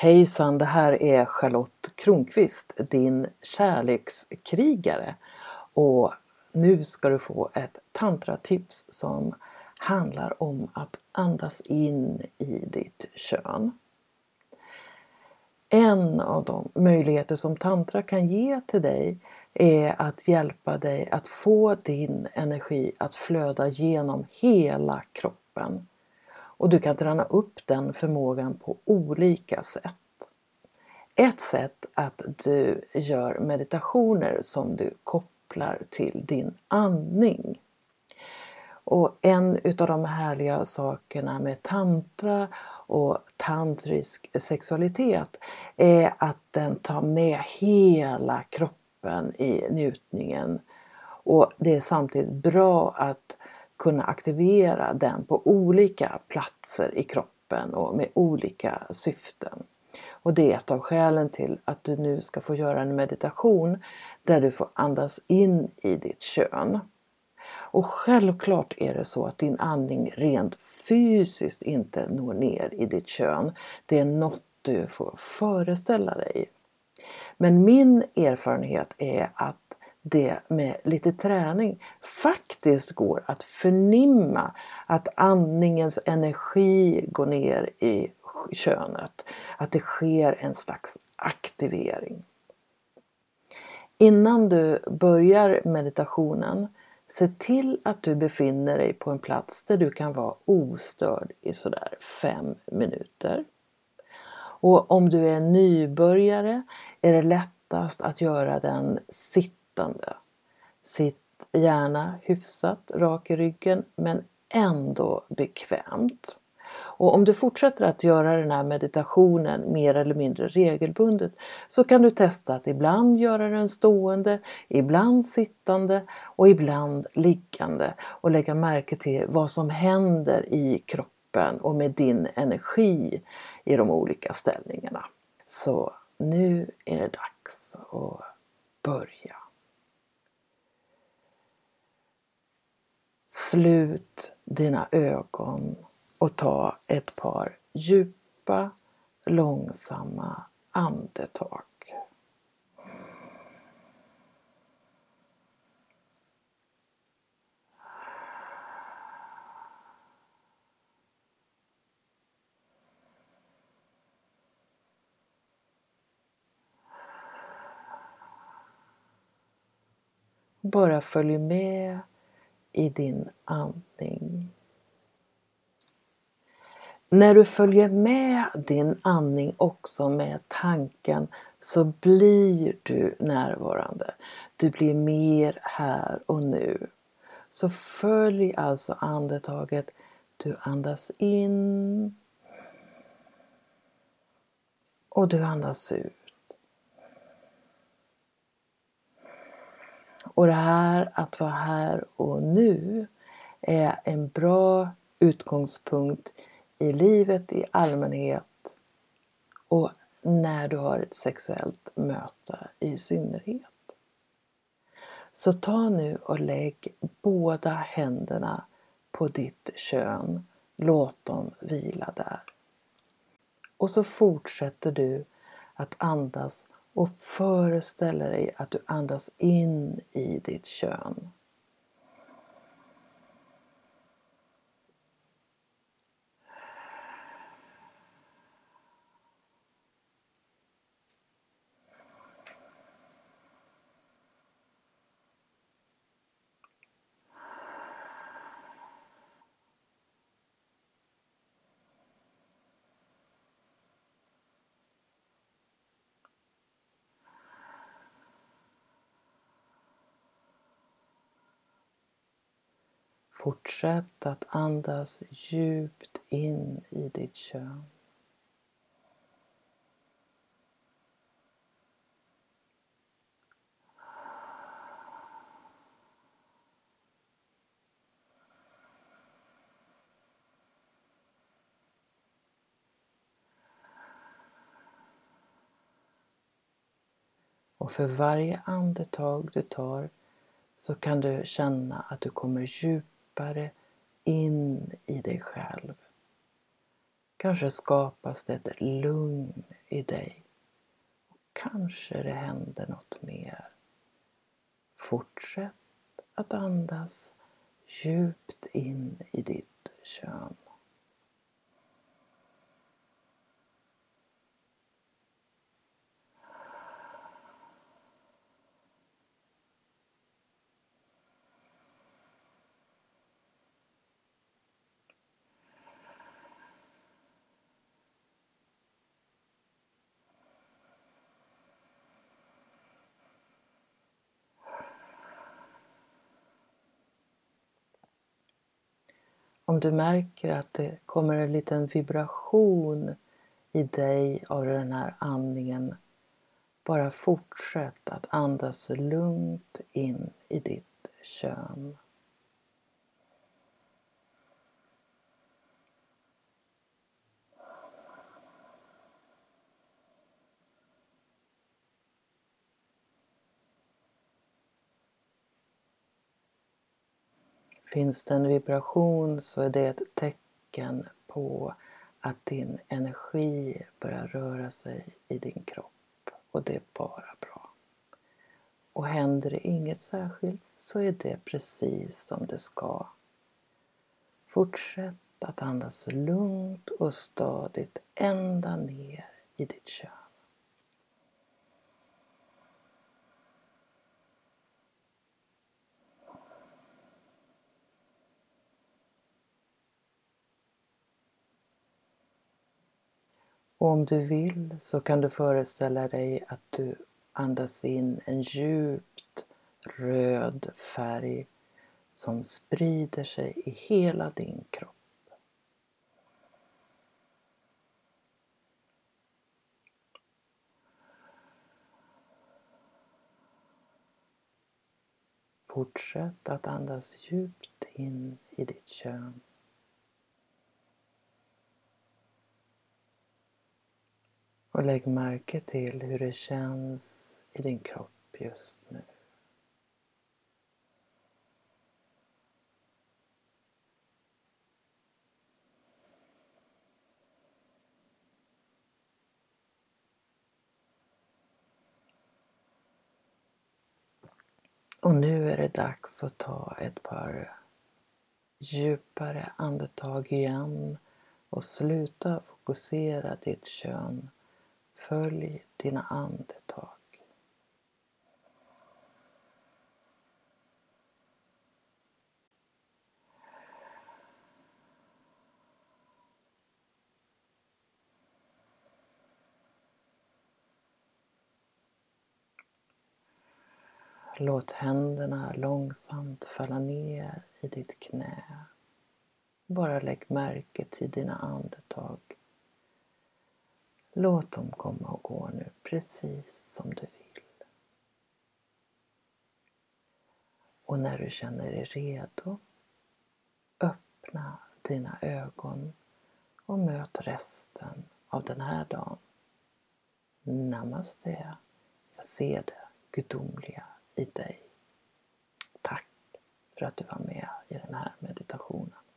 Hejsan, det här är Charlotte Kronqvist, din kärlekskrigare. Och nu ska du få ett tantratips som handlar om att andas in i ditt kön. En av de möjligheter som tantra kan ge till dig är att hjälpa dig att få din energi att flöda genom hela kroppen. Och du kan träna upp den förmågan på olika sätt. Ett sätt att du gör meditationer som du kopplar till din andning. Och en utav de härliga sakerna med tantra och tantrisk sexualitet är att den tar med hela kroppen i njutningen. Och det är samtidigt bra att kunna aktivera den på olika platser i kroppen och med olika syften. Och det är ett av skälen till att du nu ska få göra en meditation där du får andas in i ditt kön. Och självklart är det så att din andning rent fysiskt inte når ner i ditt kön. Det är något du får föreställa dig. Men min erfarenhet är att det med lite träning faktiskt går att förnimma att andningens energi går ner i könet. Att det sker en slags aktivering. Innan du börjar meditationen Se till att du befinner dig på en plats där du kan vara ostörd i sådär fem minuter. Och om du är nybörjare är det lättast att göra den sittande. Sitt gärna hyfsat rak i ryggen men ändå bekvämt. Och om du fortsätter att göra den här meditationen mer eller mindre regelbundet så kan du testa att ibland göra den stående, ibland sittande och ibland liggande och lägga märke till vad som händer i kroppen och med din energi i de olika ställningarna. Så nu är det dags att börja. Slut dina ögon och ta ett par djupa, långsamma andetag. Bara följ med i din andning. När du följer med din andning också med tanken så blir du närvarande. Du blir mer här och nu. Så följ alltså andetaget. Du andas in och du andas ut. Och det här att vara här och nu är en bra utgångspunkt i livet i allmänhet och när du har ett sexuellt möte i synnerhet. Så ta nu och lägg båda händerna på ditt kön. Låt dem vila där. Och så fortsätter du att andas och föreställer dig att du andas in i ditt kön. Fortsätt att andas djupt in i ditt kön. Och för varje andetag du tar så kan du känna att du kommer djupt djupare in i dig själv. Kanske skapas det ett lugn i dig. Och kanske det händer något mer. Fortsätt att andas djupt in i ditt kön. Om du märker att det kommer en liten vibration i dig av den här andningen, bara fortsätt att andas lugnt in i ditt kön. Finns det en vibration så är det ett tecken på att din energi börjar röra sig i din kropp och det är bara bra. Och händer det inget särskilt så är det precis som det ska. Fortsätt att andas lugnt och stadigt ända ner i ditt kön. Och om du vill så kan du föreställa dig att du andas in en djupt röd färg som sprider sig i hela din kropp. Fortsätt att andas djupt in i ditt kön. Och lägg märke till hur det känns i din kropp just nu. Och nu är det dags att ta ett par djupare andetag igen och sluta fokusera ditt kön Följ dina andetag. Låt händerna långsamt falla ner i ditt knä. Bara lägg märke till dina andetag. Låt dem komma och gå nu precis som du vill. Och när du känner dig redo, öppna dina ögon och möt resten av den här dagen. Namaste. Jag ser det gudomliga i dig. Tack för att du var med i den här meditationen.